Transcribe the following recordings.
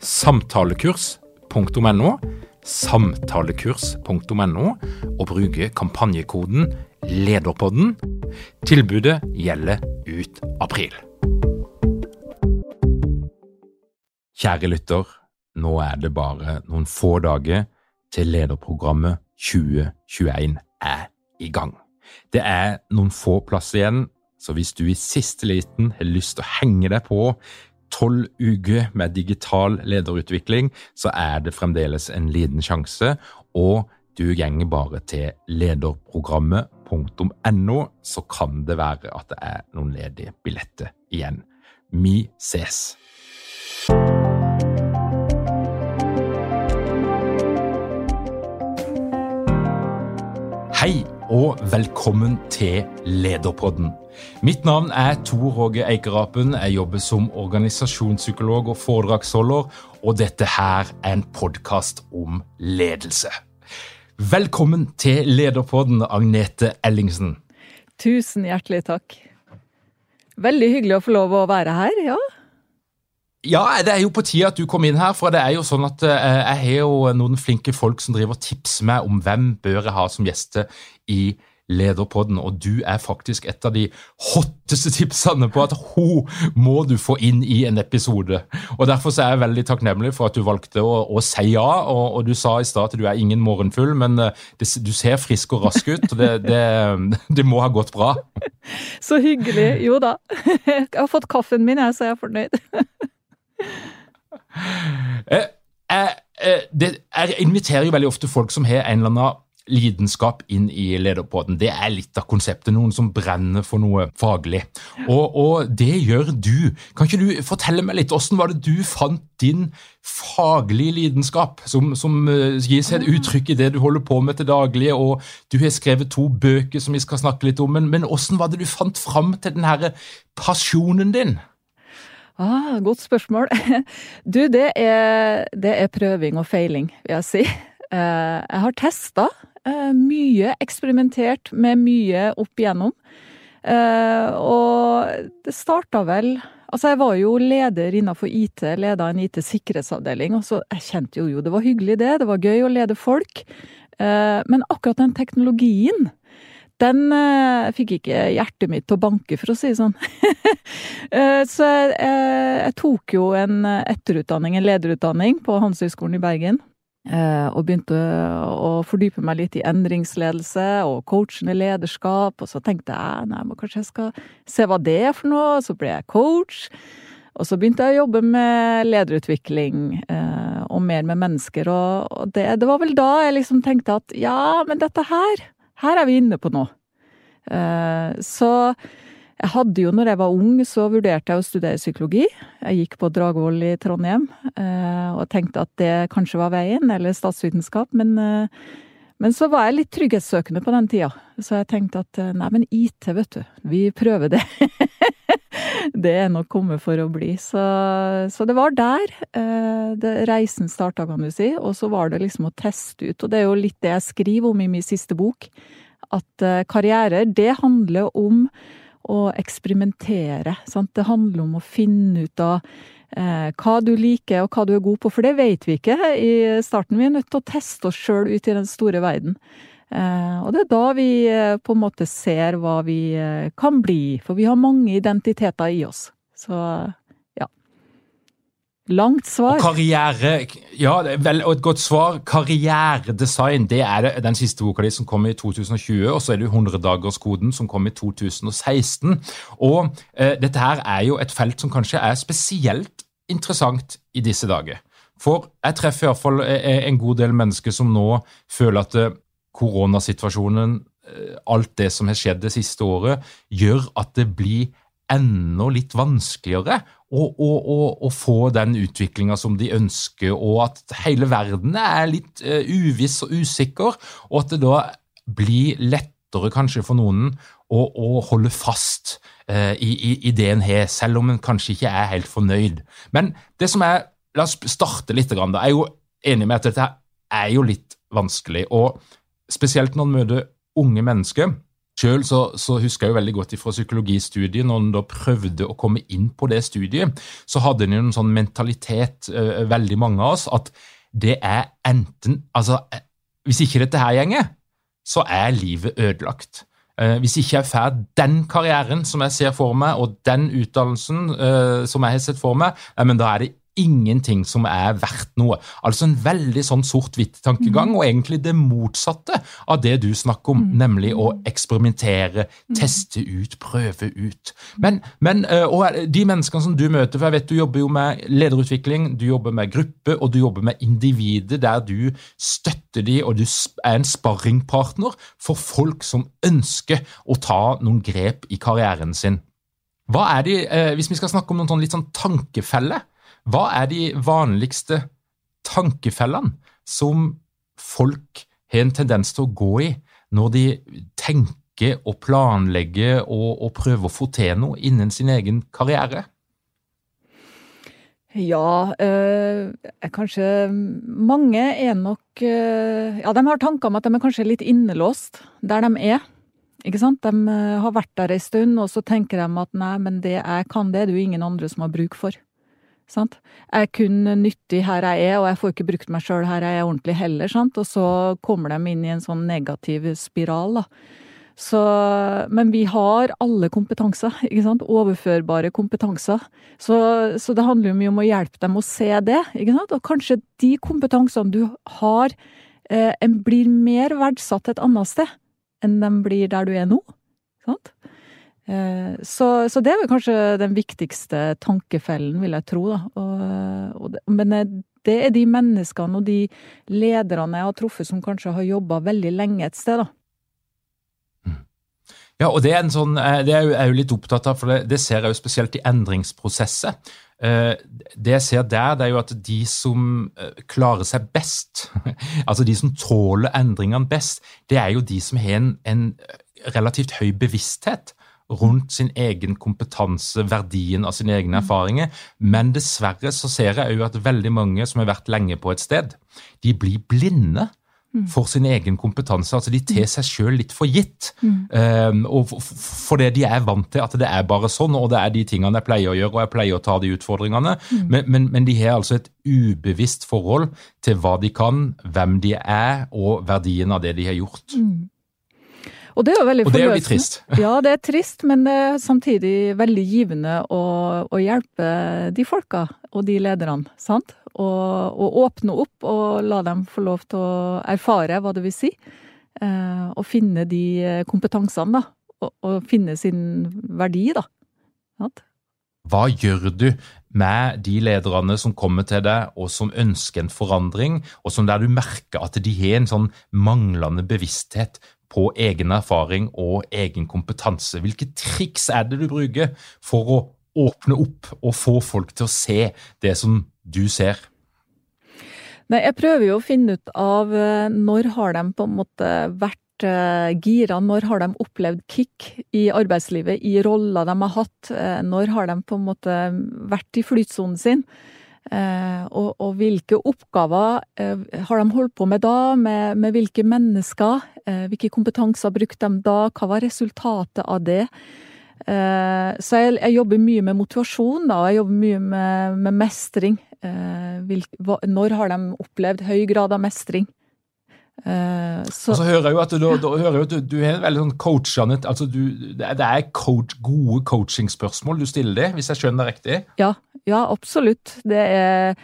samtalekurs.no, samtalekurs.no, og bruke kampanjekoden LEDERPODDEN. Tilbudet gjelder ut april. Kjære lytter, nå er det bare noen få dager til lederprogrammet 2021 er i gang. Det er noen få plasser igjen, så hvis du i siste liten har lyst til å henge deg på tolv uker med digital lederutvikling, så er det fremdeles en liten sjanse. Og du gjenger bare til lederprogrammet.no, så kan det være at det er noen ledige billetter igjen. Vi ses! Hei og velkommen til Lederpodden. Mitt navn er Tor Håge Eikerapen. Jeg jobber som organisasjonspsykolog og foredragsholder, og dette her er en podkast om ledelse. Velkommen til Lederpodden, Agnete Ellingsen. Tusen hjertelig takk. Veldig hyggelig å få lov å være her, ja. Ja, det er jo på tide at du kom inn her, for det er jo sånn at eh, jeg har jo noen flinke folk som driver og tipser meg om hvem bør jeg ha som gjester i Lederpodden, og du er faktisk et av de hotteste tipsene på at hun må du få inn i en episode. Og Derfor er jeg veldig takknemlig for at du valgte å, å si ja. Og, og, du sa i stad at du er ingen morgenfugl, men eh, det, du ser frisk og rask ut. og det, det, det, må ha gått bra. Så hyggelig. Jo da. Jeg har fått kaffen min, jeg, så jeg er fornøyd. jeg, jeg, jeg, inviterer jo veldig ofte folk som har en eller annen lidenskap inn i lederpodden. Det er litt av konseptet. Noen som brenner for noe faglig. Og, og, det gjør du. Kan ikke du fortelle meg litt, hvordan var det du fant din faglige lidenskap, som, som uh, gir seg et uttrykk i det du holder på med til daglig, og du har skrevet to bøker som vi skal snakke litt om, men, men hvordan var det du fant fram til den her pasjonen din? Ah, godt spørsmål. Du, det er, det er prøving og feiling, vil jeg si. Eh, jeg har testa eh, mye, eksperimentert med mye opp igjennom. Eh, og det starta vel Altså, jeg var jo leder innenfor IT, leda en IT-sikkerhetsavdeling, og så jeg kjente jo jo det var hyggelig, det. Det var gøy å lede folk. Men akkurat den teknologien den fikk ikke hjertet mitt til å banke, for å si det sånn. så jeg, jeg, tok jo en etterutdanning, en lederutdanning, på Handelshøyskolen i Bergen. Og begynte å fordype meg litt i endringsledelse og coachende lederskap. Og så tenkte jeg nei, men kanskje jeg skal se hva det er for noe. Så ble jeg coach. Og så begynte jeg å jobbe med lederutvikling og mer med mennesker. Og, det, det var vel da jeg liksom tenkte at ja, men dette her her er vi inne på noe. Eh, så jeg hadde jo, når jeg var ung, så vurderte jeg å studere psykologi. Jeg gikk på Dragvoll i Trondheim eh, og tenkte at det kanskje var veien, eller statsvitenskap. Men, eh, men så var jeg litt trygghetssøkende på den tida, så jeg tenkte at nei, men IT, vet du. Vi prøver det. det er nok kommet for å bli. Så, så det var der det, reisen starta, kan du si. Og så var det liksom å teste ut. Og det er jo litt det jeg skriver om i min siste bok at eh, karrierer, det handler om å eksperimentere. Sant? Det handler om å finne ut av eh, hva du liker og hva du er god på, for det vet vi ikke i starten. Vi er nødt til å teste oss sjøl ut i den store verden. Eh, og det er da vi eh, på en måte ser hva vi eh, kan bli, for vi har mange identiteter i oss. Så Langt svar. Og karriere Ja, vel, og et godt svar. Karrieredesign det er det, den siste boka di som kom i 2020, og så er det 100-dagerskoden som kom i 2016. Og eh, dette her er jo et felt som kanskje er spesielt interessant i disse dager. For jeg treffer iallfall eh, en god del mennesker som nå føler at eh, koronasituasjonen, eh, alt det som har skjedd det siste året, gjør at det blir enda litt vanskeligere å, å, å, å få den utviklinga som de ønsker, og at hele verden er litt uh, uviss og usikker, og at det da blir lettere kanskje for noen å, å holde fast uh, i, i, i, det en har, selv om en kanskje ikke er helt fornøyd. Men det som er La oss starte litt. Da. Jeg er jo enig med at dette er jo litt vanskelig, og spesielt når en møter unge mennesker selv så, så, husker jeg jo veldig godt fra psykologistudiet, når en da prøvde å komme inn på det studiet, så hadde en jo en sånn mentalitet, veldig mange av oss, at det er enten Altså, hvis ikke dette her gjenger, så er livet ødelagt. Hvis ikke jeg får den karrieren som jeg ser for meg, og den utdannelsen som jeg har sett for meg, men da er det ingenting som er verdt noe. Altså en veldig sånn sort-hvitt-tankegang, mm. og egentlig det motsatte av det du snakker om, mm. nemlig å eksperimentere, mm. teste ut, prøve ut. Men, men, eh, og de menneskene som du møter, for jeg vet du jobber jo med lederutvikling, du jobber med gruppe, og du jobber med individet, der du støtter de, og du er en sparringpartner for folk som ønsker å ta noen grep i karrieren sin. Hva er de, eh, Hvis vi skal snakke om noen sånn litt sånn tankefeller, hva er de vanligste tankefellene som folk har en tendens til å gå i når de tenker og planlegger og, og prøver å få til noe innen sin egen karriere? Ja, øh, kanskje Mange er nok øh, Ja, de har tanker om at de er kanskje litt innelåst der de er. Ikke sant? De øh, har vært der ei stund, og så tenker de at nei, men det jeg kan, det er det jo ingen andre som har bruk for. Sant? Jeg er kun nyttig her jeg er, og jeg får ikke brukt meg sjøl her jeg er ordentlig heller. Sant? Og så kommer de inn i en sånn negativ spiral, da. Så, men vi har alle kompetanser, ikke sant? overførbare kompetanser. Så, så, det handler jo mye om å hjelpe dem å se det. ikke sant? Og kanskje de kompetansene du har, eh, blir mer verdsatt et annet sted enn de blir der du er nå. Sant? Eh, så, så, det er vel kanskje den viktigste tankefellen, vil jeg tro. Og, og det, men eh, det er de menneskene og de lederne jeg har truffet som kanskje har jobba veldig lenge et sted. da. Ja, og det er, sånn, eh, det er jeg jo litt opptatt av, for det, det ser jeg jo spesielt i endringsprosesset. Det jeg ser der, det er jo at de som klarer seg best, altså de som tåler endringene best, det er jo de som har en, en relativt høy bevissthet rundt sin egen kompetanse, verdien av sine egne mm. erfaringer. Men dessverre så ser jeg òg at veldig mange som har vært lenge på et sted, de blir blinde mm. for sin egen kompetanse. altså De tar seg sjøl litt for gitt. Mm. Um, og Fordi de er vant til at det er bare sånn, og det er de tingene jeg pleier å gjøre, og jeg pleier å ta de utfordringene. Mm. Men, men, men, de har altså et ubevisst forhold til hva de kan, hvem de er, og verdien av det de har gjort. Mm. Og det er jo veldig forløsende. Og det er jo litt trist. Ja, det er trist, men det er samtidig veldig givende å, å hjelpe de folka og de lederne, sant? Og, og, åpne opp og la dem få lov til å erfare hva det vil si. Eh, og finne de kompetansene, da. Og, og finne sin verdi, da. Sant? Hva gjør du med de lederne som kommer til deg og som ønsker en forandring, og som der du merker at de har en sånn manglende bevissthet på egen erfaring og egen kompetanse. Hvilke triks er det du bruker for å åpne opp og få folk til å se det som du ser? Nei, jeg prøver jo å finne ut av eh, når har de på en måte vært eh, gira, når har de opplevd kick i arbeidslivet, i roller de har hatt, eh, når har de på en måte vært i flytsonen sin. Eh, og, og, hvilke oppgaver eh, har de holdt på med da, med, med hvilke mennesker? Eh, hvilke kompetanser brukte de da, hva var resultatet av det? så jeg, jeg, jobber mye med motivasjon, da, og jeg jobber mye med, med mestring. Hvil, hva, når har de opplevd høy grad av mestring? Eh, så, og så hører jeg jo at du, du, hører at du, du er veldig sånn coachende altså du, Det er coach, gode coachingspørsmål du stiller det, hvis jeg skjønner det riktig? Ja, ja absolutt. Det er,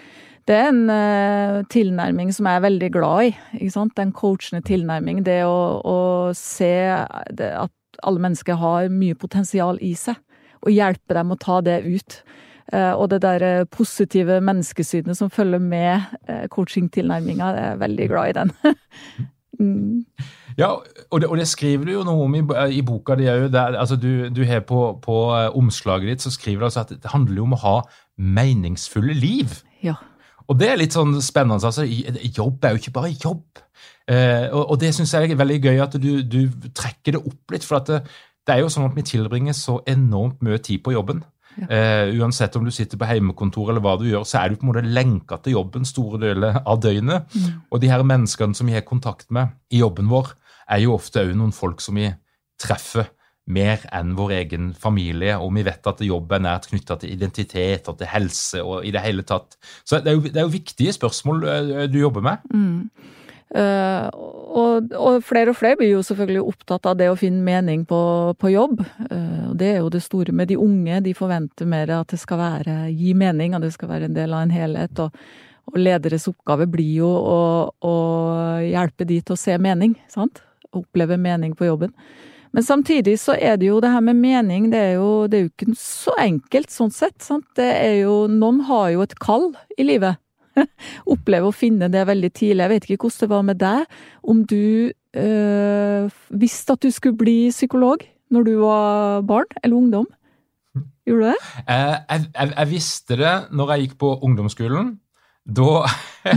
det er en uh, tilnærming som jeg er veldig glad i. ikke sant? Den coachende tilnærming. Det å, å se det, at alle mennesker har mye potensial i seg, og hjelpe dem å ta det ut. Uh, og det der positive menneskesynet som følger med uh, coachingtilnærminga, jeg er veldig glad i den. mm. Ja, og det, og det, skriver du jo noe om i, i boka di òg. Altså du, du har på, på, omslaget ditt så skriver du altså at det handler om å ha meningsfulle liv. Ja. Og det er litt sånn spennende. altså Jobb er jo ikke bare jobb. Eh, og, og, det syns jeg er veldig gøy at du, du, trekker det opp litt. For det, det, er jo sånn at vi tilbringer så enormt mye tid på jobben. Ja. Eh, uansett om du sitter på heimekontor eller hva du gjør, så er du på en måte lenka til jobben store deler av døgnet. Mm. Og de her menneskene som vi har kontakt med i jobben vår, er jo ofte òg noen folk som vi treffer mer enn vår egen familie, og vi vet at jobb er nært knytta til identitet og til helse og i det hele tatt. Så det er jo, det er jo viktige spørsmål eh, du jobber med. Mm. Uh, og, og, flere og flere blir jo selvfølgelig opptatt av det å finne mening på, på jobb. Uh, det er jo det store med de unge. De forventer mer at det skal være, gi mening, at det skal være en del av en helhet. Og, og lederes oppgave blir jo å, å, hjelpe de til å se mening, sant? Oppleve mening på jobben. Men samtidig så er det jo det her med mening, det er jo, det er jo ikke så enkelt sånn sett. Sant? Det er jo Noen har jo et kall i livet. Opplever å finne det veldig tidlig. Jeg vet ikke hvordan det var med deg. Om du øh, visste at du skulle bli psykolog når du var barn eller ungdom? Gjorde du det? Eh, jeg, jeg, jeg visste det når jeg gikk på ungdomsskolen. Da,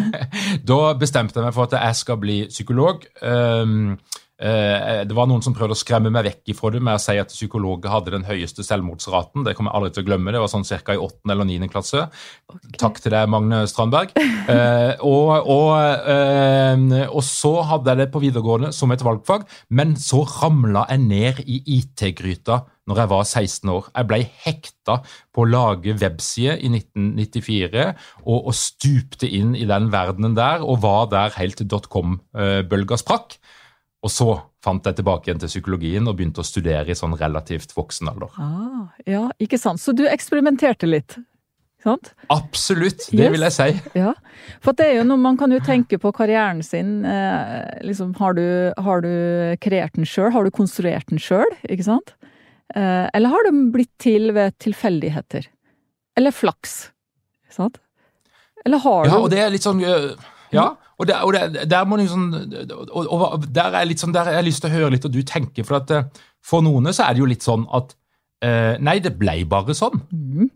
da, bestemte jeg meg for at jeg skal bli psykolog. Um, det var noen som prøvde å skremme meg vekk ifra det med å si at psykologer hadde den høyeste selvmordsraten. Det kommer jeg aldri til å glemme. Det var sånn ca. i 8. eller 9. klasse. Okay. Takk til deg, Magne Strandberg. eh, og, og, eh, og, så hadde jeg det på videregående som et valgfag, men så ramla jeg ned i IT-gryta når jeg var 16 år. Jeg ble hekta på å lage websider i 1994 og, og stupte inn i den verdenen der og var der helt dotcom-bølga eh, sprakk. Og så fant jeg tilbake igjen til psykologien og begynte å studere i sånn relativt voksen alder. Ah, ja, ikke sant. Så du eksperimenterte litt? Sant? Absolutt, det yes. vil jeg si. Ja, For det er jo noe man kan jo tenke på karrieren sin. Eh, liksom, har, du, har du kreert den sjøl? Har du konstruert den sjøl? Ikke sant? Eh, eller har den blitt til ved tilfeldigheter? Eller flaks? Ikke sant? Eller har du Ja, og det er litt sånn uh, Ja. Og, der, og der, der, må liksom, og, og der er litt sånn, der har jeg lyst til å høre litt hva du tenker. For at eh, for noen så er det jo litt sånn at eh, Nei, det ble bare sånn. Mm.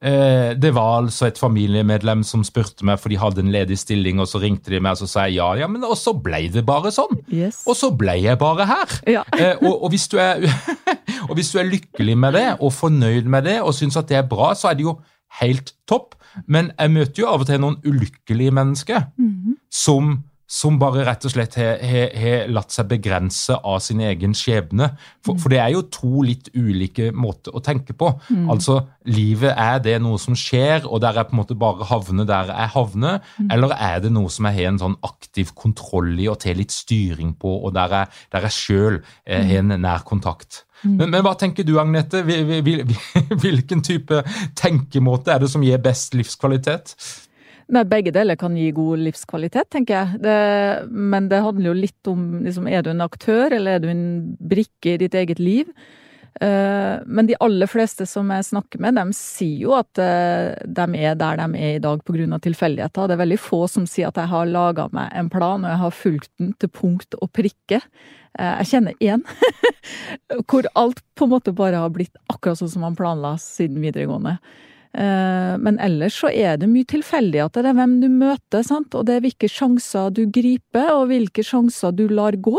Eh, det var altså et familiemedlem som spurte meg, for de hadde en ledig stilling, og så ringte de meg og så sa jeg ja, ja, men og så ble det bare sånn. Yes. Og så ble jeg bare her. Ja. eh, og, og, hvis er, og, hvis du er, lykkelig med det og fornøyd med det og syns at det er bra, så er det jo helt topp. Men jeg møter jo av og til noen ulykkelige mennesker mm. som, som, bare rett og slett har latt seg begrense av sin egen skjebne. For, for, det er jo to litt ulike måter å tenke på. Mm. Altså, Livet, er det noe som skjer, og der jeg på en måte bare havner der jeg havner? Mm. Eller er det noe som jeg har en sånn aktiv kontroll i og tar litt styring på, og der jeg, der jeg sjøl eh, har en nær kontakt? Mm. Men, men, hva tenker du, Agnete? Hvilken type tenkemåte er det som gir best livskvalitet? Nei, Begge deler kan gi god livskvalitet, tenker jeg. Det, men det handler jo litt om liksom, er du en aktør, eller er du en brikke i ditt eget liv? Uh, men de aller fleste som jeg snakker med, de sier jo at uh, de er der de er i dag pga. tilfeldigheter. Det er veldig få som sier at jeg har laga meg en plan og jeg har fulgt den til punkt og prikke. Uh, jeg kjenner én hvor alt på en måte bare har blitt akkurat sånn som man planla siden videregående. Men ellers så er det mye tilfeldigheter. Det er hvem du møter, sant? og det er hvilke sjanser du griper, og hvilke sjanser du lar gå.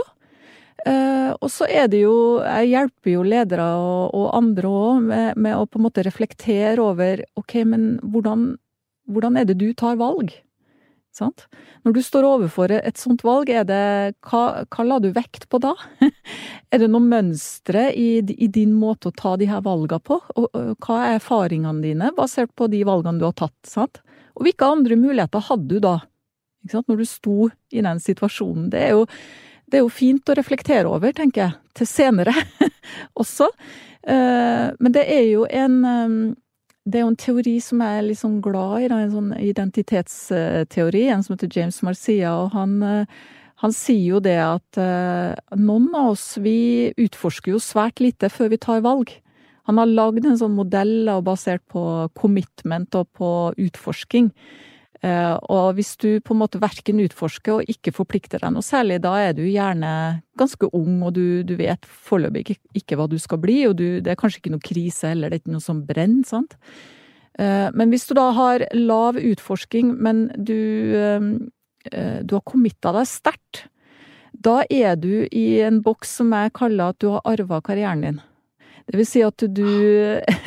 Uh, og så er det jo Jeg hjelper jo ledere og, og andre òg med, med, å på en måte reflektere over Ok, men hvordan, hvordan er det du tar valg? Sant? Når du står overfor et sånt valg, er det Hva, hva la du vekt på da? er det noe mønstre i, i, din måte å ta de her valgene på? Og, og, hva er erfaringene dine basert på de valgene du har tatt? Sant? Og hvilke andre muligheter hadde du da? Når du sto i den situasjonen. Det er jo, det er jo fint å reflektere over, tenker jeg, til senere også. Men det er jo en det er jo en teori som jeg er litt sånn glad i, en sånn identitetsteori. En som heter James Marcia, og han, han sier jo det at noen av oss, vi utforsker jo svært lite før vi tar valg. Han har lagd en sånn modell basert på commitment og på utforsking. Eh, og hvis du på en måte verken utforsker og ikke forplikter deg noe særlig, da er du gjerne ganske ung, og du, du vet foreløpig ikke, ikke, hva du skal bli, og du, det er kanskje ikke noe krise heller, det er ikke noe som brenner, sant. Eh, men hvis du da har lav utforsking, men du, eh, du har committa deg sterkt, da er du i en boks som jeg kaller at du har arva karrieren din. Det vil si at du,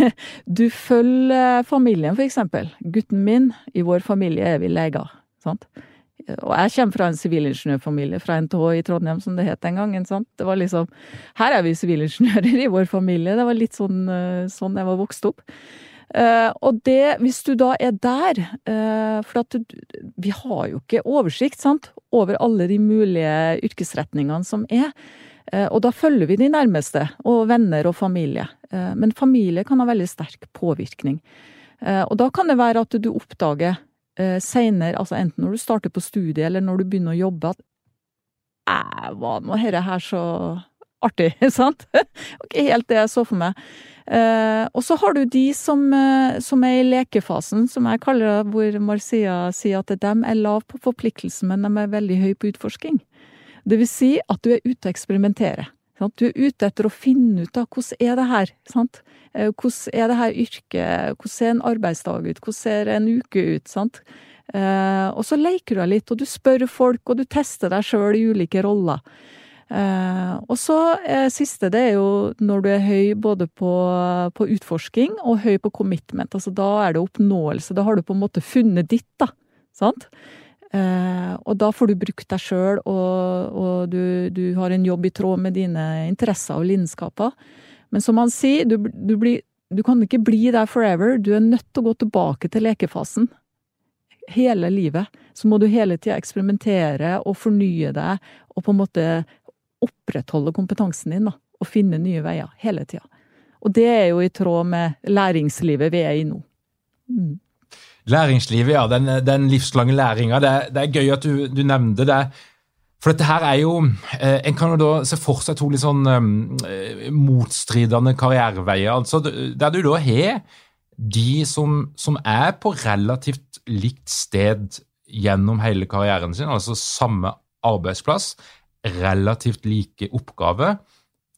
du følger familien, for eksempel. Gutten min, i vår familie er vi leger. Sant? Og jeg kommer fra en sivilingeniørfamilie fra NTH i Trondheim, som det het den gangen. Sant? Det var liksom Her er vi sivilingeniører i vår familie. Det var litt sånn, eh, sånn jeg var vokst opp. Uh, og det, hvis du da er der uh, For at du, vi har jo ikke oversikt, sant, over alle de mulige yrkesretningene som er. Eh, og da følger vi de nærmeste, og venner og familie. Eh, men familie kan ha veldig sterk påvirkning. Eh, og da kan det være at du oppdager seinere, altså enten når du starter på studiet eller når du begynner å jobbe, at æh, var nå dette her så artig, sant? ikke helt det jeg så for meg. og så har du de som, som, er i lekefasen, som jeg kaller det, hvor Marcia sier at de er lav på forpliktelse, men de er veldig høy på utforsking. Det vil si at du er ute og eksperimenterer. Sant? Du er ute etter å finne ut av hvordan er det her, sant? Eh, hvordan er det her yrket, hvordan ser en arbeidsdag ut, hvordan ser en uke ut, sant? Eh, og så leker du deg litt, og du spør folk, og du tester deg sjøl i ulike roller. Eh, og så eh, siste, det er jo når du er høy både på, på, utforsking og høy på commitment. Altså da er det oppnåelse, da har du på en måte funnet ditt, da. Sant? Eh, og da får du brukt deg sjøl, og, og du, du, har en jobb i tråd med dine interesser og lidenskaper. Men som han sier, du, du, blir, du kan ikke bli der forever. Du er nødt til å gå tilbake til lekefasen. Hele livet. Så må du hele tida eksperimentere og fornye deg, og på en måte opprettholde kompetansen din, da. Og finne nye veier. Hele tida. Og det er jo i tråd med læringslivet vi er i nå. Mm. Læringslivet, ja. Den, den livslange læringa. Det, det, er gøy at du, du nevnte det. For dette her er jo eh, En kan jo da se for seg to litt sånn eh, motstridende karriereveier. altså Der du da har de som, som, er på relativt likt sted gjennom hele karrieren sin, altså samme arbeidsplass, relativt like oppgaver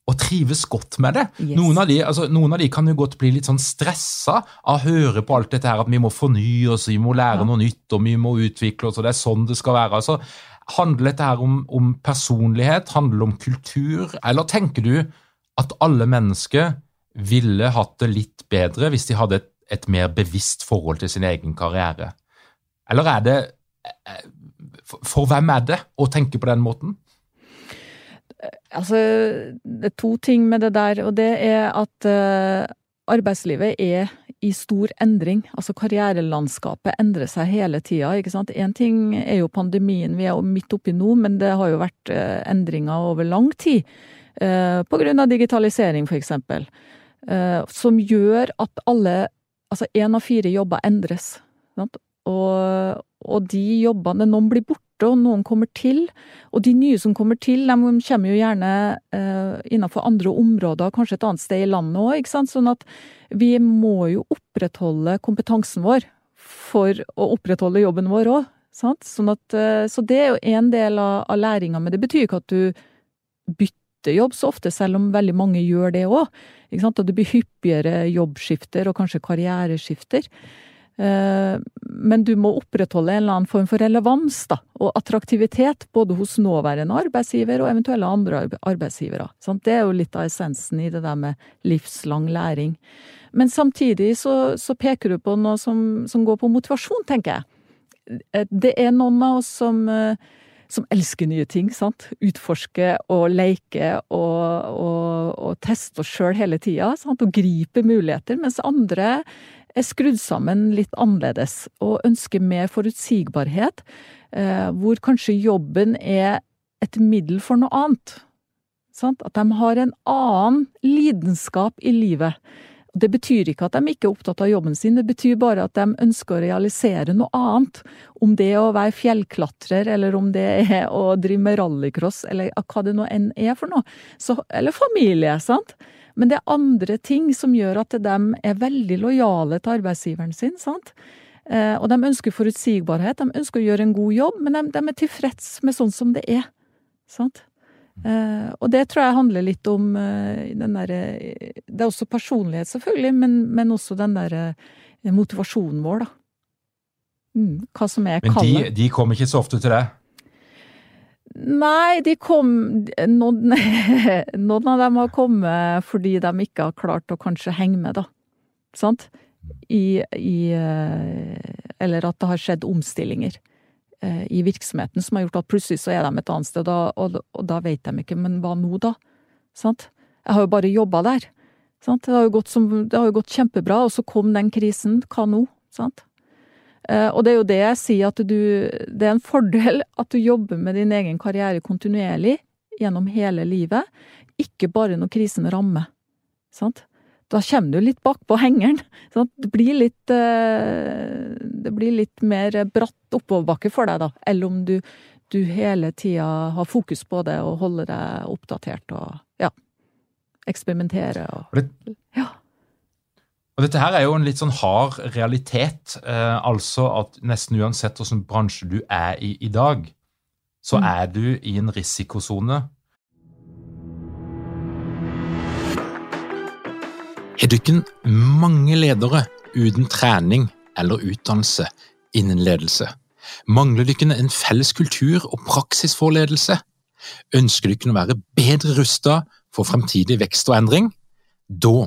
og trives godt med det. Yes. Noen, av de, altså, noen, av de, kan jo godt bli litt sånn stressa av å høre på alt dette her, at vi må fornye oss, vi må lære ja. noe nytt, og vi må utvikle oss, og det er sånn det skal være. altså Handler dette her om, om personlighet, handler det om kultur, eller tenker du at alle mennesker ville hatt det litt bedre hvis de hadde et, et mer bevisst forhold til sin egen karriere? Eller er det eh, For, for hvem er det å tenke på den måten? Altså, det er to ting med det der, og det er at uh, arbeidslivet er i stor endring. Altså karrierelandskapet endrer seg hele tida, ikke sant. Én ting er jo pandemien vi er jo midt oppi nå, men det har jo vært uh, endringer over lang tid. Uh, på grunn av digitalisering, for eksempel. som gjør at alle Altså én av fire jobber endres. Sant? Og, og de jobbene Noen blir borte borte, og noen kommer til. Og de nye som kommer til, de kommer jo gjerne eh, innenfor andre områder, kanskje et annet sted i landet òg. Sånn at vi må jo opprettholde kompetansen vår for å opprettholde jobben vår òg. Sånn at, eh, så det er jo en del av, av læringa, men det betyr ikke at du bytter jobb så ofte, selv om veldig mange gjør det òg. At det blir hyppigere jobbskifter og kanskje karriereskifter. Eh, men du må opprettholde en eller annen form for relevans da, og attraktivitet både hos nåværende arbeidsgiver og eventuelle andre arbeidsgivere. Det er jo litt av essensen i det der med livslang læring. Men samtidig så, så peker du på noe som, som, går på motivasjon, tenker jeg. Eh, det er noen av oss som, eh, som elsker nye ting. sant? Utforske og leke og, og, og teste oss sjøl hele tida. Og gripe muligheter. Mens andre er skrudd sammen litt annerledes, og ønsker mer forutsigbarhet, eh, hvor kanskje jobben er et middel for noe annet. At de har en annen lidenskap i livet. Det betyr ikke at de ikke er opptatt av jobben sin, det betyr bare at de ønsker å realisere noe annet. Om det er å være fjellklatrer, eller om det er å drive med rallycross, eller hva det nå enn er for noe. Så, eller familie, sant. Men det er andre ting som gjør at de er veldig lojale til arbeidsgiveren sin, sant. Eh, og de ønsker forutsigbarhet, de ønsker å gjøre en god jobb, men de, de er tilfreds med sånn som det er. Sant? Uh, og det tror jeg handler litt om uh, den derre Det er også personlighet, selvfølgelig, men, men også den derre motivasjonen vår, da. Mm, hva som er kallet. Men de, de kommer ikke så ofte til deg? Nei, de kom noen, noen, av dem har kommet fordi de ikke har klart å kanskje henge med, da. Sant? I, i Eller at det har skjedd omstillinger. Eh, i virksomheten som har gjort at plutselig så er de et annet sted, og, og da vet de ikke men hva nå, da? Sant? Jeg har jo bare jobba der. Sant? Det, har som, det, har jo gått kjempebra, og så kom den krisen. Hva nå? Sant? Eh, og det er jo det jeg sier, at du Det er en fordel at du jobber med din egen karriere kontinuerlig gjennom hele livet, ikke bare når krisen rammer. Sant? da kommer du litt bakpå hengeren. Sant? det, blir litt, eh, det blir litt mer bratt oppoverbakke for deg, da. Eller om du, du hele tida har fokus på det og holder deg oppdatert og ja, eksperimentere og ja. Og dette her er jo en litt sånn hard realitet. Eh, altså at nesten uansett hvilken bransje du er i i dag, så mm. er du i en risikosone Har dere mange ledere uten trening eller utdannelse innen ledelse? Mangler dere en felles kultur og praksis for ledelse? Ønsker dere å være bedre rustet for fremtidig vekst og endring? Da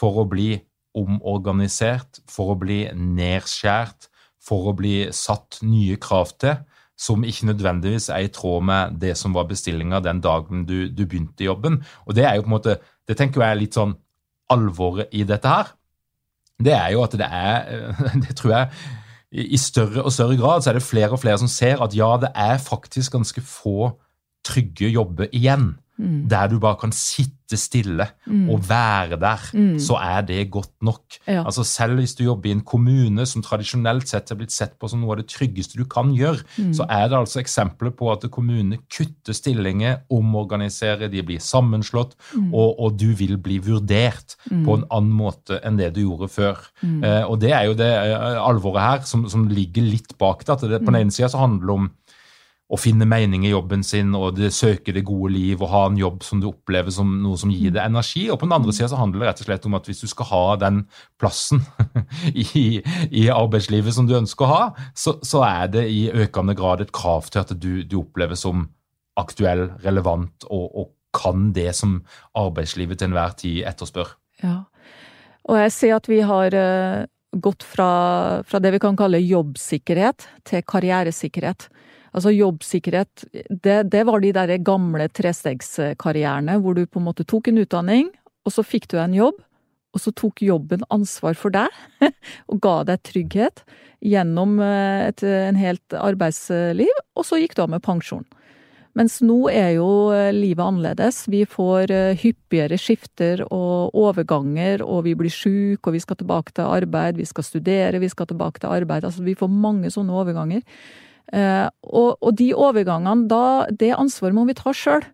For å bli omorganisert, for å bli nedskjært, for å bli satt nye krav til, som ikke nødvendigvis er i tråd med det som var bestillinga den dagen du, du, begynte jobben. Og det er jo på en måte, det tenker jeg er litt sånn alvoret i dette her. Det er jo at det er Det tror jeg i større og større grad så er det flere og flere som ser at ja, det er faktisk ganske få trygge jobber igjen. Mm. Der du bare kan sitte stille mm. og være der, mm. så er det godt nok. Ja. Altså Selv hvis du jobber i en kommune som tradisjonelt sett er blitt sett på som noe av det tryggeste du kan gjøre, mm. så er det altså eksempler på at kommunene kutter stillinger, omorganiserer, de blir sammenslått, mm. og, og, du vil bli vurdert mm. på en annen måte enn det du gjorde før. Eh, og det er jo det eh, alvoret her som, som ligger litt bak det. at det, På den ene sida handler det om å finne mening i jobben sin og det søke det gode liv og ha en jobb som du opplever som noe som gir deg energi. Og på den andre sida handler det rett og slett om at hvis du skal ha den plassen i, i arbeidslivet som du ønsker å ha, så, så, er det i økende grad et krav til at du, du opplever som aktuell, relevant og, og, kan det som arbeidslivet til enhver tid etterspør. Ja, og jeg ser at vi har uh, gått fra, fra det vi kan kalle jobbsikkerhet til karrieresikkerhet. Altså jobbsikkerhet, det, det var de der gamle trestegskarrierene hvor du på en måte tok en utdanning, og så fikk du en jobb, og så tok jobben ansvar for deg og ga deg trygghet gjennom eh, et, en helt arbeidsliv, og så gikk du av med pensjon. Mens nå er jo eh, livet annerledes. Vi får eh, hyppigere skifter og overganger, og vi blir syke, og vi skal tilbake til arbeid, vi skal studere, vi skal tilbake til arbeid. Altså vi får mange sånne overganger. Eh, og, og, de overgangene, da, det ansvaret må vi ta sjøl.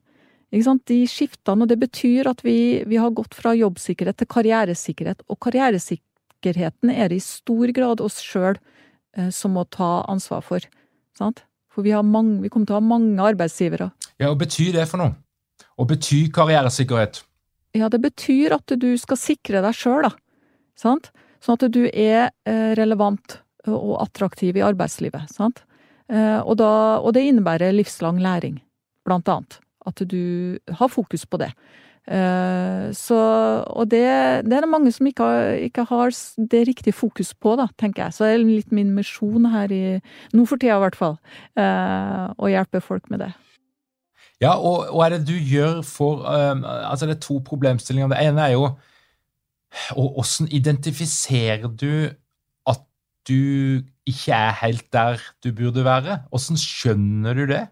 De skiftene, og det betyr at vi, vi, har gått fra jobbsikkerhet til karrieresikkerhet. Og karrieresikkerheten er det i stor grad oss sjøl eh, som må ta ansvar for. Sant? For vi, mange, vi, kommer til å ha mange arbeidsgivere. Ja, og Betyr det for noe? Og betyr karrieresikkerhet? Ja, det betyr at du skal sikre deg sjøl, da. Sant? Sånn at du er eh, relevant og attraktiv i arbeidslivet. Sant? Eh, og, da, og det innebærer livslang læring, blant annet. At du har fokus på det. Eh, så, og det, det, er det mange som ikke har, ikke har det riktige fokus på, da, tenker jeg. Så det er litt min misjon her i Nå for tida, i hvert fall. Å hjelpe folk med det. Ja, og og er det du gjør for Altså, det er to problemstillinger. Det ene er jo og Hvordan identifiserer du du ikke er helt der du burde være? Hvordan skjønner du det?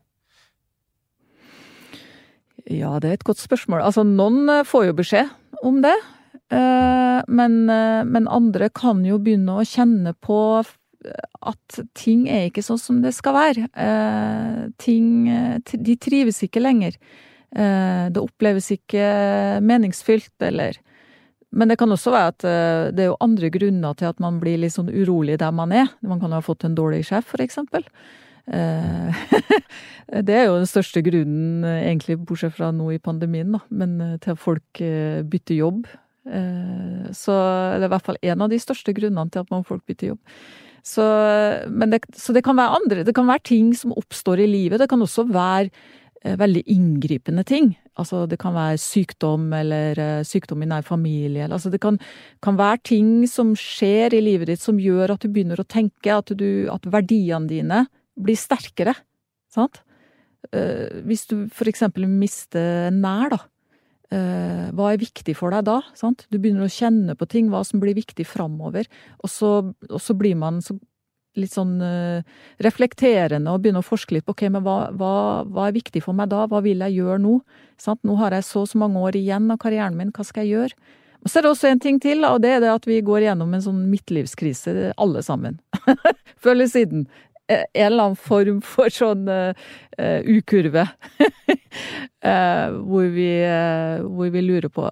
Ja, det er et godt spørsmål. Altså, noen eh, får jo beskjed om det. Eh, men, eh, men andre kan jo begynne å kjenne på at ting er ikke sånn som det skal være. Ting De trives ikke lenger. Det oppleves ikke meningsfylt, eller men det kan også være at eh, det er jo andre grunner til at man blir litt sånn urolig der man er. Man kan ha fått en dårlig sjef, for eksempel. Eh, det er jo den største grunnen, egentlig, bortsett fra nå i pandemien, da, men eh, til at folk bytter jobb. Så det er i hvert fall en av de største grunnene til at folk bytter jobb. Så, det, så det kan være andre, det kan være ting som oppstår i livet. Det kan også være Eh, veldig inngripende ting. Altså det kan være sykdom eller eh, sykdom i nær familie. Altså det kan, kan, være ting som skjer i livet ditt som gjør at du begynner å tenke at, du, at verdiene dine blir sterkere. Sant? Eh, hvis du for eksempel mister nær, da. Hva er viktig for deg da? Sant? Du begynner å kjenne på ting, hva som blir viktig framover. Og og så blir man så litt sånn uh, reflekterende og begynne å forske litt på ok, men hva, hva, hva, er viktig for meg da, hva vil jeg gjøre nå? Sant? Nå har jeg så og så mange år igjen av karrieren min, hva skal jeg gjøre? Og så er det også en ting til, og det er det at vi går gjennom en sånn midtlivskrise, alle sammen. Før eller siden. Eh, en eller annen form for sånn uh, ukurve. uh, hvor, uh, hvor vi lurer på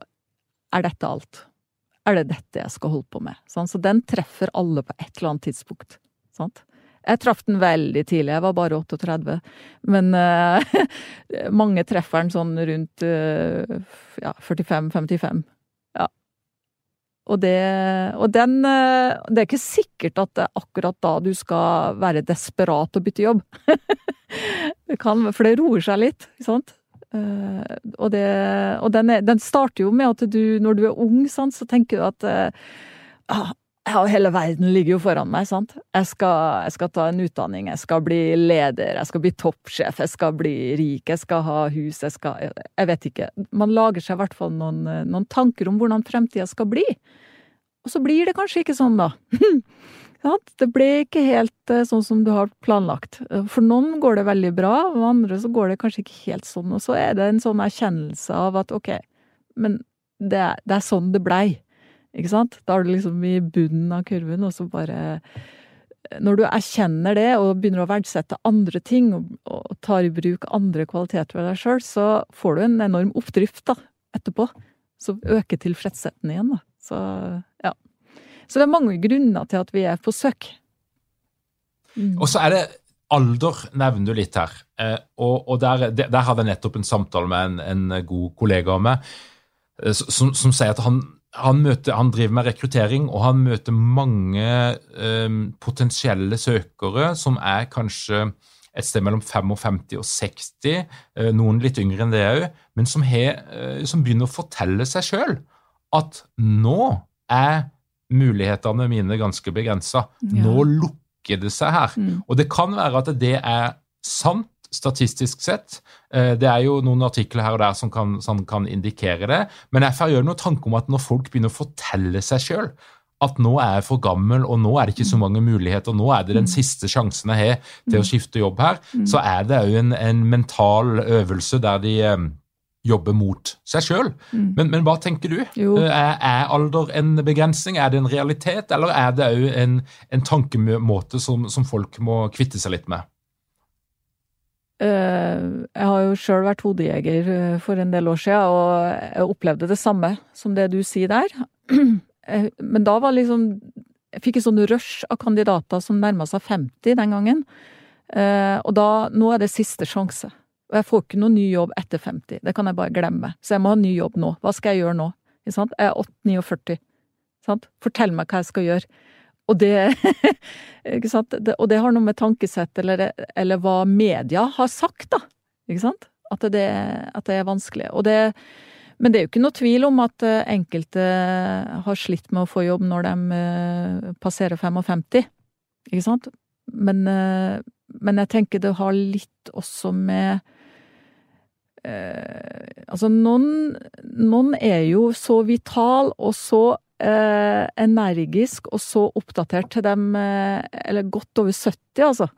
er dette alt? Er det dette jeg skal holde på med? Sånn, så den treffer alle på et eller annet tidspunkt. Sant? Jeg traff den veldig tidlig, jeg var bare 38. Men uh, mange treffer den sånn rundt uh, ja, 45-55. Ja. Og, det, og den uh, Det er ikke sikkert at det er akkurat da du skal være desperat og bytte jobb. det kan, for det roer seg litt, ikke sant? og det, og den, er, den, starter jo med at du, når du er ung, sant, så tenker du at ah, ja, hele verden ligger jo foran meg, sant. Jeg skal, jeg skal, ta en utdanning, jeg skal bli leder, jeg skal bli toppsjef, jeg skal bli rik, jeg skal ha hus, jeg skal Jeg vet ikke. Man lager seg i hvert fall noen, noen tanker om hvordan fremtida skal bli. Og så blir det kanskje ikke sånn, da. det ble ikke helt eh, sånn som du har planlagt. For noen går det veldig bra, og andre så går det kanskje ikke helt sånn. Og så er det en sånn erkjennelse av at ok, men det, det er sånn det blei. Ikke sant? Da er du liksom i bunnen av kurven, og så bare Når du erkjenner det og begynner å verdsette andre ting, og, og tar i bruk andre kvaliteter ved deg sjøl, så får du en enorm oppdrift da, etterpå. Så øker tilfredsheten igjen, da. Så ja. Så det er mange grunner til at vi er på søk. Mm. Og så er det alder nevner du litt her. Eh, og, og der, der, hadde jeg nettopp en samtale med en, en god kollega av meg eh, som, som, sier at han han, møter, han, driver med rekruttering, og han møter mange eh, potensielle søkere som er kanskje et sted mellom 55 og 60, eh, noen litt yngre enn det òg, men som, he, eh, som, begynner å fortelle seg sjøl at nå er mulighetene mine ganske begrensa. Ja. Nå lukker det seg her. Mm. Og det kan være at det er sant statistisk sett. Eh, det er jo noen artikler her og der som kan, som kan indikere det. Men jeg får gjøre noen tanke om at når folk begynner å fortelle seg sjøl at nå er jeg for gammel, og nå er det ikke så mange muligheter, nå er det den mm. siste sjansen jeg har til å mm. skifte jobb her, mm. så er det òg en, en, mental øvelse der de um, jobber mot seg sjøl. Men, men, hva tenker du? Er, er, alder en begrensning? Er det en realitet, eller er det òg en, en tankemåte som, som folk må kvitte seg litt med? Eh, jeg har jo sjøl vært hodejeger eh, for en del år siden, og jeg opplevde det samme som det du sier der. Eh, men da var liksom Jeg fikk et sånn rush av kandidater som nærma seg 50 den gangen. Og da Nå er det siste sjanse. Og jeg får ikke noen ny jobb etter 50. Det kan jeg bare glemme. Så jeg må ha ny jobb nå. Hva skal jeg gjøre nå? Jeg er 8-49. Sant? Fortell meg hva jeg skal gjøre. Og det, og det har noe med tankesett eller, eller hva media har sagt, da. Ikke sant? At det, at det er vanskelig. Det, men det er jo ikke noe tvil om at eh, enkelte har slitt med å få jobb når de eh, passerer 55, ikke sant? Men, eh, men jeg tenker det har litt også med eh, Altså, noen, noen er jo så vital og så energisk og så oppdatert til dem eh, Eller godt over 70, altså.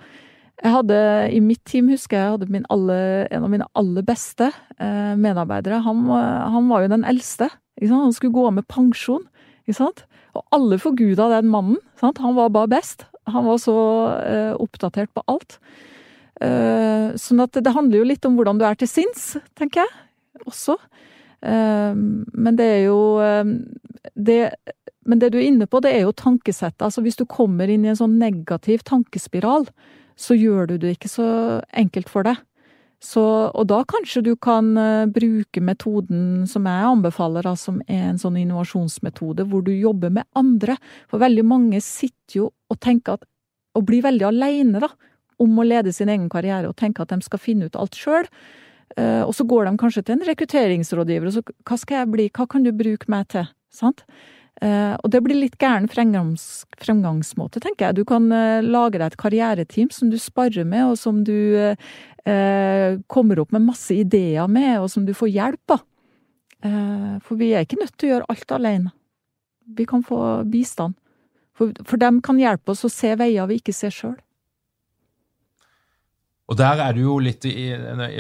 Jeg hadde, I mitt team husker jeg hadde min alle, en av mine aller beste eh, medarbeidere. Han, han, var jo den eldste. Han skulle gå av med pensjon. Og alle forguda den mannen. Sant? Han var bare best. Han var så eh, oppdatert på alt. Eh, sånn at det handler jo litt om hvordan du er til sinns, tenker jeg. Også. Eh, men det er jo eh, det, Men det du er inne på, det er jo tankesettet. Altså hvis du kommer inn i en sånn negativ tankespiral, så gjør du det ikke så enkelt for deg. Så, og da kanskje du kan uh, bruke metoden som jeg anbefaler, da, som er en sånn innovasjonsmetode, hvor du jobber med andre. For veldig mange sitter jo og tenker at Og blir veldig aleine, da, om å lede sin egen karriere, og tenker at de skal finne ut alt sjøl. Uh, og så går de kanskje til en rekrutteringsrådgiver, og så hva skal jeg bli, hva kan du bruke meg til? Sant? Uh, og det blir litt gæren fremgangs, fremgangsmåte, tenker jeg. Du kan uh, lage deg et karriereteam som du sparer med, og som du eh, kommer opp med masse ideer med, og som du får hjelp av. for vi er ikke nødt til å gjøre alt alene. Vi kan få bistand. For, for dem kan hjelpe oss å se veier vi ikke ser sjøl. Og der er du jo litt i,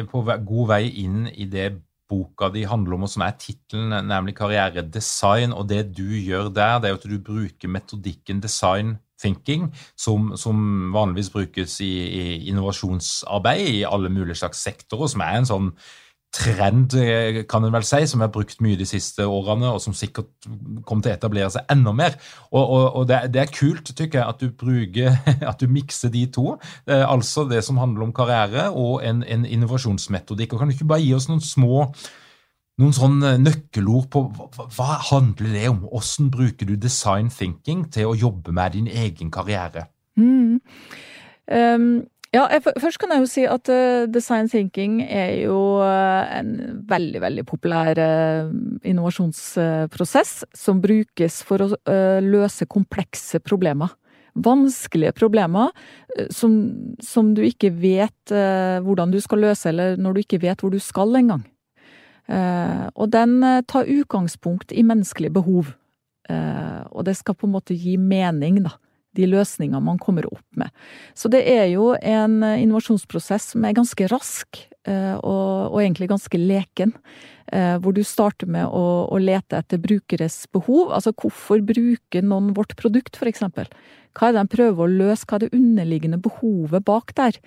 på god vei inn i det boka di handler om, og som er tittelen, nemlig karrieredesign. Og det du gjør der, det er jo at du bruker metodikken design thinking, som, som vanligvis brukes i, i, innovasjonsarbeid i alle mulige slags sektorer, som er en sånn trend, eh, kan en vel si, som er brukt mye de siste årene, og som sikkert kommer til å etablere seg enda mer. Og, og, og det, det, er kult, tykker jeg, at du bruker, at du mikser de to. Eh, altså det som handler om karriere, og en, en innovasjonsmetodikk. Og Kan du ikke bare gi oss noen små noen sånne nøkkelord på hva, hva handler det om? Hvordan bruker du design thinking til å jobbe med din egen karriere? Mm. Um ja, jeg, først kan jeg jo si at uh, design thinking er jo uh, en veldig, veldig populær uh, innovasjonsprosess som brukes for å løse komplekse problemer. Vanskelige problemer som, som du ikke vet hvordan du skal løse, eller når du ikke vet hvor du skal engang. og den tar utgangspunkt i menneskelige behov. og det skal på en måte gi mening, da de løsningene man kommer opp med. Så det er jo en eh, innovasjonsprosess som er ganske rask, eh, og, og egentlig ganske leken. Eh, hvor du starter med å, å, lete etter brukeres behov. Altså hvorfor bruker noen vårt produkt, eksempel? Hva er det de prøver å løse, hva er det underliggende behovet bak der?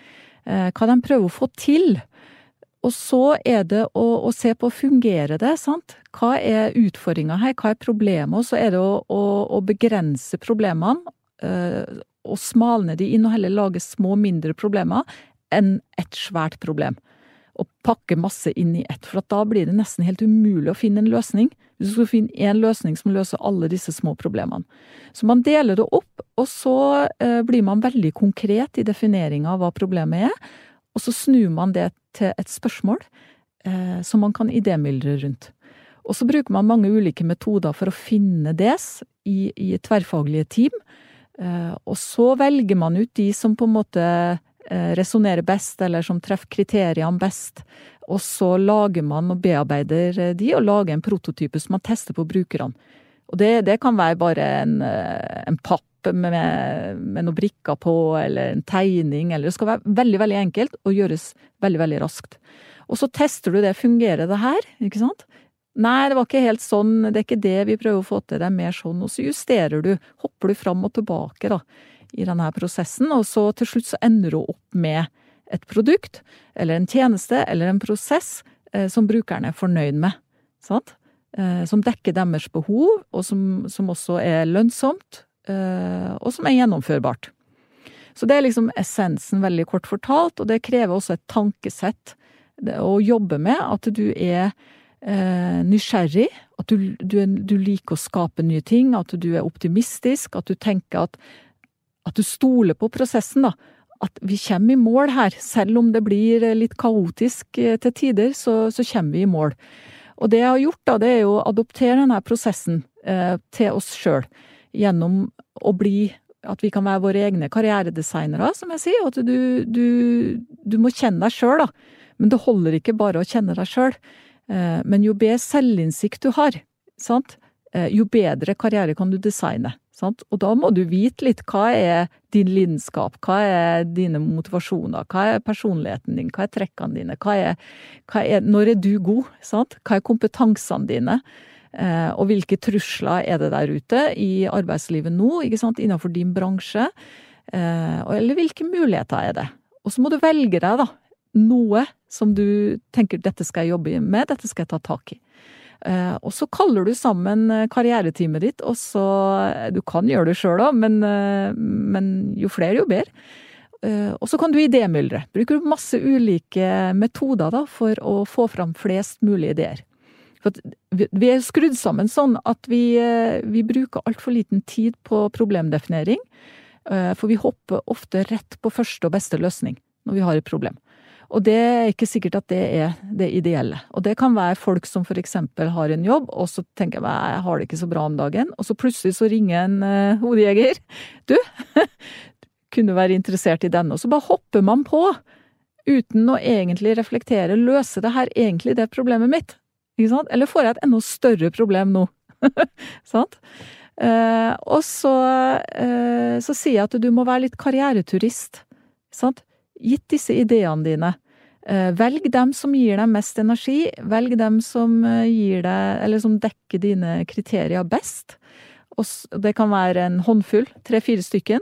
Hva er det de prøver å få til? Og så er det å, å se på fungerer det, sant? Hva er utfordringa her, hva er problemet? Og så er det å, å, å begrense problemene og eh, smalne de inn og heller lage små, mindre problemer enn et svært problem. Og pakke masse inn i ett, for da blir det nesten helt umulig å finne en løsning. Hvis du skal finne én løsning som løser alle disse små problemene. Så man deler det opp, og så eh, blir man veldig konkret i defineringa av hva problemet er. Og så snur man det til et spørsmål eh, som man kan idémyldre rundt. Og så bruker man mange ulike metoder for å finne det i, i tverrfaglige team. Eh, og så velger man ut de som på en måte eh, resonnerer best, eller som treffer kriteriene best. Og så lager man og bearbeider eh, de, og lager en prototype som man tester på brukerne. Og det, det kan være bare en, en papp med, med, noen brikker på, eller en tegning, eller det skal være veldig, veldig enkelt og gjøres veldig, veldig raskt. Og så tester du det. Fungerer det her? Ikke sant? Nei, det var ikke helt sånn, det er ikke det vi prøver å få til, det er mer sånn. Og så justerer du, hopper du fram og tilbake da, i denne prosessen, og så til slutt så ender du opp med et produkt, eller en tjeneste, eller en prosess eh, som brukerne er fornøyd med. Sant? Eh, som dekker deres behov, og som, som også er lønnsomt, eh, og som er gjennomførbart. Så det er liksom essensen, veldig kort fortalt, og det krever også et tankesett å jobbe med, at du er eh, nysgjerrig, at du, du, du, liker å skape nye ting, at du er optimistisk, at du tenker at, at du stoler på prosessen, da. At vi kommer i mål her, selv om det blir litt kaotisk eh, til tider, så, så kommer vi i mål. Og det jeg har gjort, da, det er jo å adoptere denne prosessen eh, til oss sjøl. Gjennom å bli At vi kan være våre egne karrieredesignere, som jeg sier. At du, du, du må kjenne deg sjøl, da. Men det holder ikke bare å kjenne deg sjøl. Eh, men jo bedre selvinnsikt du har, sant, eh, jo bedre karriere kan du designe. Sant? Og da må du vite litt hva er din lidenskap, hva er dine motivasjoner, hva er personligheten din, hva er trekkene dine, hva er, hva er, når er du god, sant? hva er kompetansene dine, eh, og hvilke trusler er det der ute i arbeidslivet nå, ikke sant? innenfor din bransje, eller hvilke muligheter er det. Og så må du velge deg da, noe som du tenker dette skal jeg jobbe med, dette skal jeg ta tak i. Eh, og så kaller du sammen eh, karriereteamet ditt, og så Du kan gjøre det sjøl òg, men, eh, men, jo flere, jo bedre. Og så kan du idémyldre. Bruker du masse ulike metoder da, for å få fram flest mulig ideer. For vi er skrudd sammen sånn at vi, vi bruker altfor liten tid på problemdefinering. For vi hopper ofte rett på første og beste løsning når vi har et problem. Og det er ikke sikkert at det er det ideelle. Og det kan være folk som eksempel har en jobb, og så tenker jeg jeg har det ikke så bra om dagen, og så plutselig så ringer en uh, hodejeger. Du, kunne være interessert i denne. Og så bare hopper man på, uten å egentlig reflektere. Løser det her egentlig det problemet mitt? Ikke sant? Eller får jeg et enda større problem nå? sant? Uh, og så, uh, så sier jeg at du må være litt karriereturist. Sant? Gitt disse ideene dine. Eh, velg dem som gir deg mest energi, velg dem som eh, gir deg, eller som dekker dine kriterier best. Det kan være en håndfull, tre-fire stykken.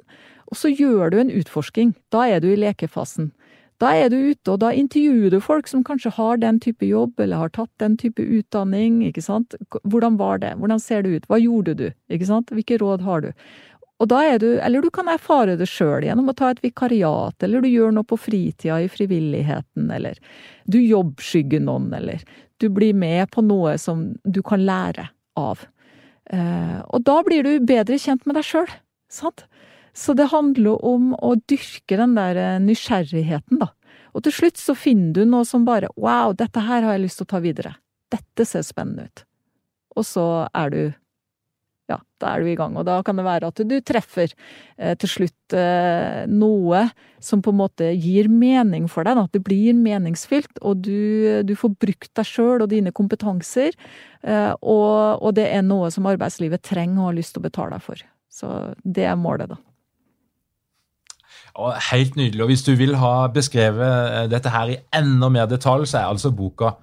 Og så gjør du en utforsking. Da er du i lekefasen. Da er du ute, og da intervjuer du folk som kanskje har den type jobb, eller har tatt den type utdanning, ikke sant. Hvordan var det? Hvordan ser det ut? Hva gjorde du? Ikke sant? Hvilke råd har du? Og da er du, eller du kan erfare det sjøl gjennom å ta et vikariat, eller du gjør noe på fritida i frivilligheten, eller du jobbskygger noen, eller du blir med på noe som du kan lære av. Eh, og da blir du bedre kjent med deg sjøl, sant? Så det handler om å dyrke den der eh, nysgjerrigheten, da. Og til slutt så finner du noe som bare wow, dette her har jeg lyst til å ta videre. Dette ser spennende ut. Og så er du da er du i gang. Og da kan det være at du treffer eh, til slutt eh, noe som på en måte gir mening for deg. At det blir meningsfylt, og du, du får brukt deg sjøl og dine kompetanser. Eh, og, og, det er noe som arbeidslivet trenger og har lyst til å betale deg for. Så det er målet, da. Og helt nydelig. Og hvis du vil ha beskrevet eh, dette her i enda mer detalj, så er altså boka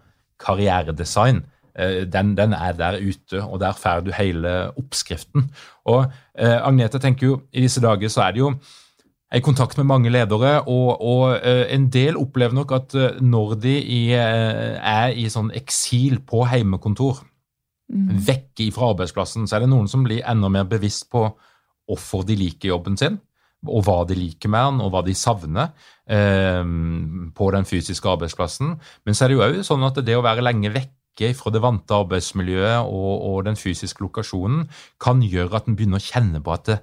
Karrieredesign den, den, er der ute, og der får du hele oppskriften. Og eh, Agnete tenker jo, I disse dager så er det jo i kontakt med mange ledere, og, og eh, en del opplever nok at eh, når de i, eh, er i sånn eksil på heimekontor, mm. vekk fra arbeidsplassen, så er det noen som blir enda mer bevisst på hvorfor de liker jobben sin og hva de liker med den, og hva de savner eh, på den fysiske arbeidsplassen. Men så er det jo òg sånn at det å være lenge vekk vekke fra det vante arbeidsmiljøet og, og, den fysiske lokasjonen, kan gjøre at en begynner å kjenne på at det,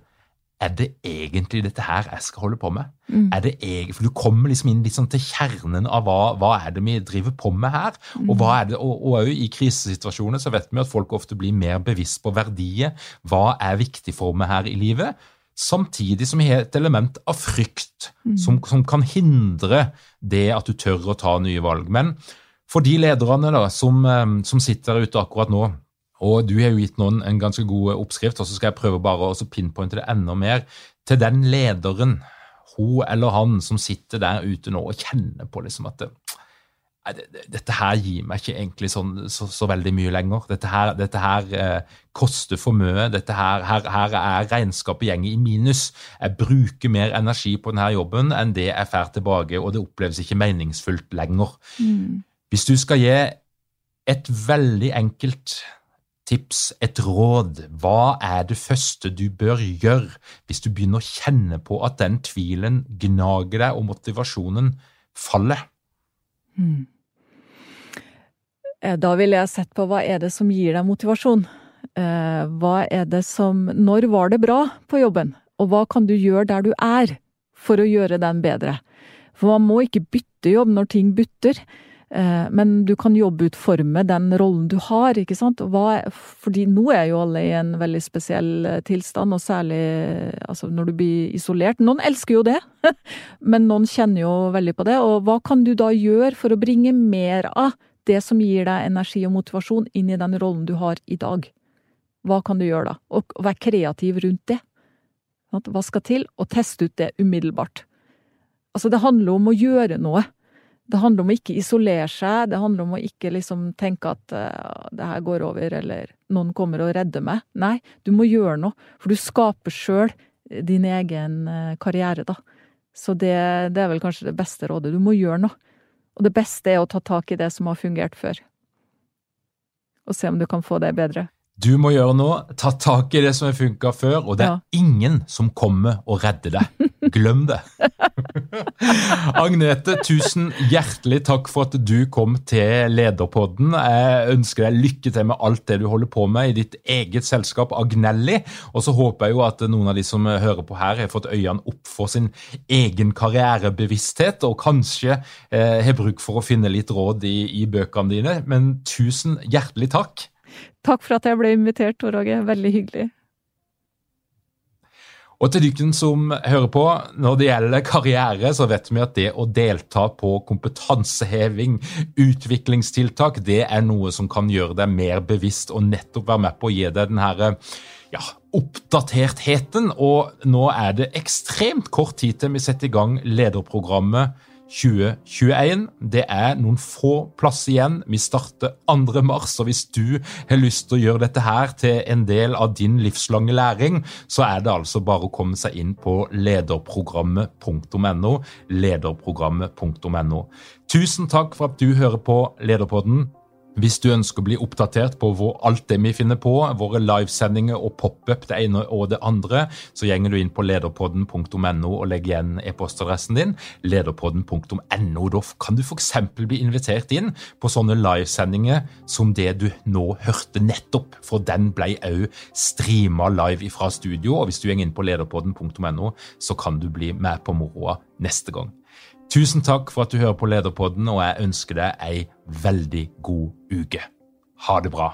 er det egentlig dette her jeg skal holde på med? Mm. Er det egentlig, for Du kommer liksom inn liksom til kjernen av hva, hva er det vi driver på med her. Mm. Og hva er det, og, og i krisesituasjoner så vet vi at folk ofte blir mer bevisst på verdier. Hva er viktig for meg her i livet? Samtidig som vi har et element av frykt mm. som, som, kan hindre det at du tør å ta nye valg. Men for de lederne da, som, eh, som, sitter ute akkurat nå, og du har jo gitt noen en ganske god oppskrift, og så skal jeg prøve bare å pinpointe det enda mer til den lederen, hun eller han, som sitter der ute nå og kjenner på liksom at det, dette her gir meg ikke egentlig sånn, så, så, veldig mye lenger. Dette her, dette her eh, koster for mye. Dette her, her, her er regnskapet gjenger i minus. Jeg bruker mer energi på denne jobben enn det jeg får tilbake, og det oppleves ikke meningsfullt lenger. Mm. Hvis du skal gi et veldig enkelt tips, et råd, hva er det første du bør gjøre hvis du begynner å kjenne på at den tvilen gnager deg og motivasjonen faller? Hmm. Eh, da ville jeg sett på hva er det som gir deg motivasjon? Eh, hva er det som Når var det bra på jobben? Og hva kan du gjøre der du er for å gjøre den bedre? For man må ikke bytte jobb når ting butter. Eh, men du kan jobbe ut jobbutforme den rollen du har, ikke sant. Hva, fordi nå er jo alle i en veldig spesiell eh, tilstand, og særlig altså når du blir isolert. Noen elsker jo det, men noen kjenner jo veldig på det. Og hva kan du da gjøre for å bringe mer av det som gir deg energi og motivasjon, inn i den rollen du har i dag? Hva kan du gjøre da? Og være kreativ rundt det. Hva skal til? Og teste ut det umiddelbart. Altså, det handler om å gjøre noe. Det handler om å ikke isolere seg, det handler om å ikke liksom tenke at uh, det her går over, eller noen kommer og redder meg. Nei, du må gjøre noe, for du skaper sjøl din egen uh, karriere, da. Så det, det, er vel kanskje det beste rådet. Du må gjøre noe. Og det beste er å ta tak i det som har fungert før. Og se om du kan få det bedre. Du må gjøre noe, ta tak i det som har funka før, og det er ja. ingen som kommer og redder deg. Glem det. Agnete, tusen hjertelig takk for at du kom til Lederpodden. Jeg ønsker deg lykke til med alt det du holder på med i ditt eget selskap Agnelli. Og så håper jeg jo at noen av de som hører på her, har fått øynene opp for sin egen karrierebevissthet, og kanskje eh, har bruk for å finne litt råd i, i bøkene dine. Men tusen hjertelig takk. Takk for at jeg ble invitert, Tor Åge. Veldig hyggelig. Og til dere som hører på, når det gjelder karriere, så vet vi at det å delta på kompetanseheving, utviklingstiltak, det er noe som kan gjøre deg mer bevisst og nettopp være med på å gi deg den herre ja, oppdatertheten. Og nå er det ekstremt kort tid til vi setter i gang lederprogrammet 2021. Det er noen få plasser igjen. Vi starter 2. mars, og hvis du har lyst til å gjøre dette her til en del av din livslange læring, så er det altså bare å komme seg inn på lederprogrammet.no. Lederprogrammet.no. Tusen takk for at du hører på Lederpodden. Hvis du ønsker å bli oppdatert på alt det vi finner på, våre livesendinger og pop-up det ene og det andre, så gjenger du inn på lederpodden.no og legger igjen e-postadressen din. Lederpodden.no. Da kan du f.eks. bli invitert inn på sånne livesendinger som det du nå hørte nettopp, for den ble òg streama live fra studio. Og hvis du går inn på lederpodden.no, så kan du bli med på moroa neste gang. Tusen takk for at du hører på Lederpodden, og jeg ønsker deg ei veldig god uke. Ha det bra.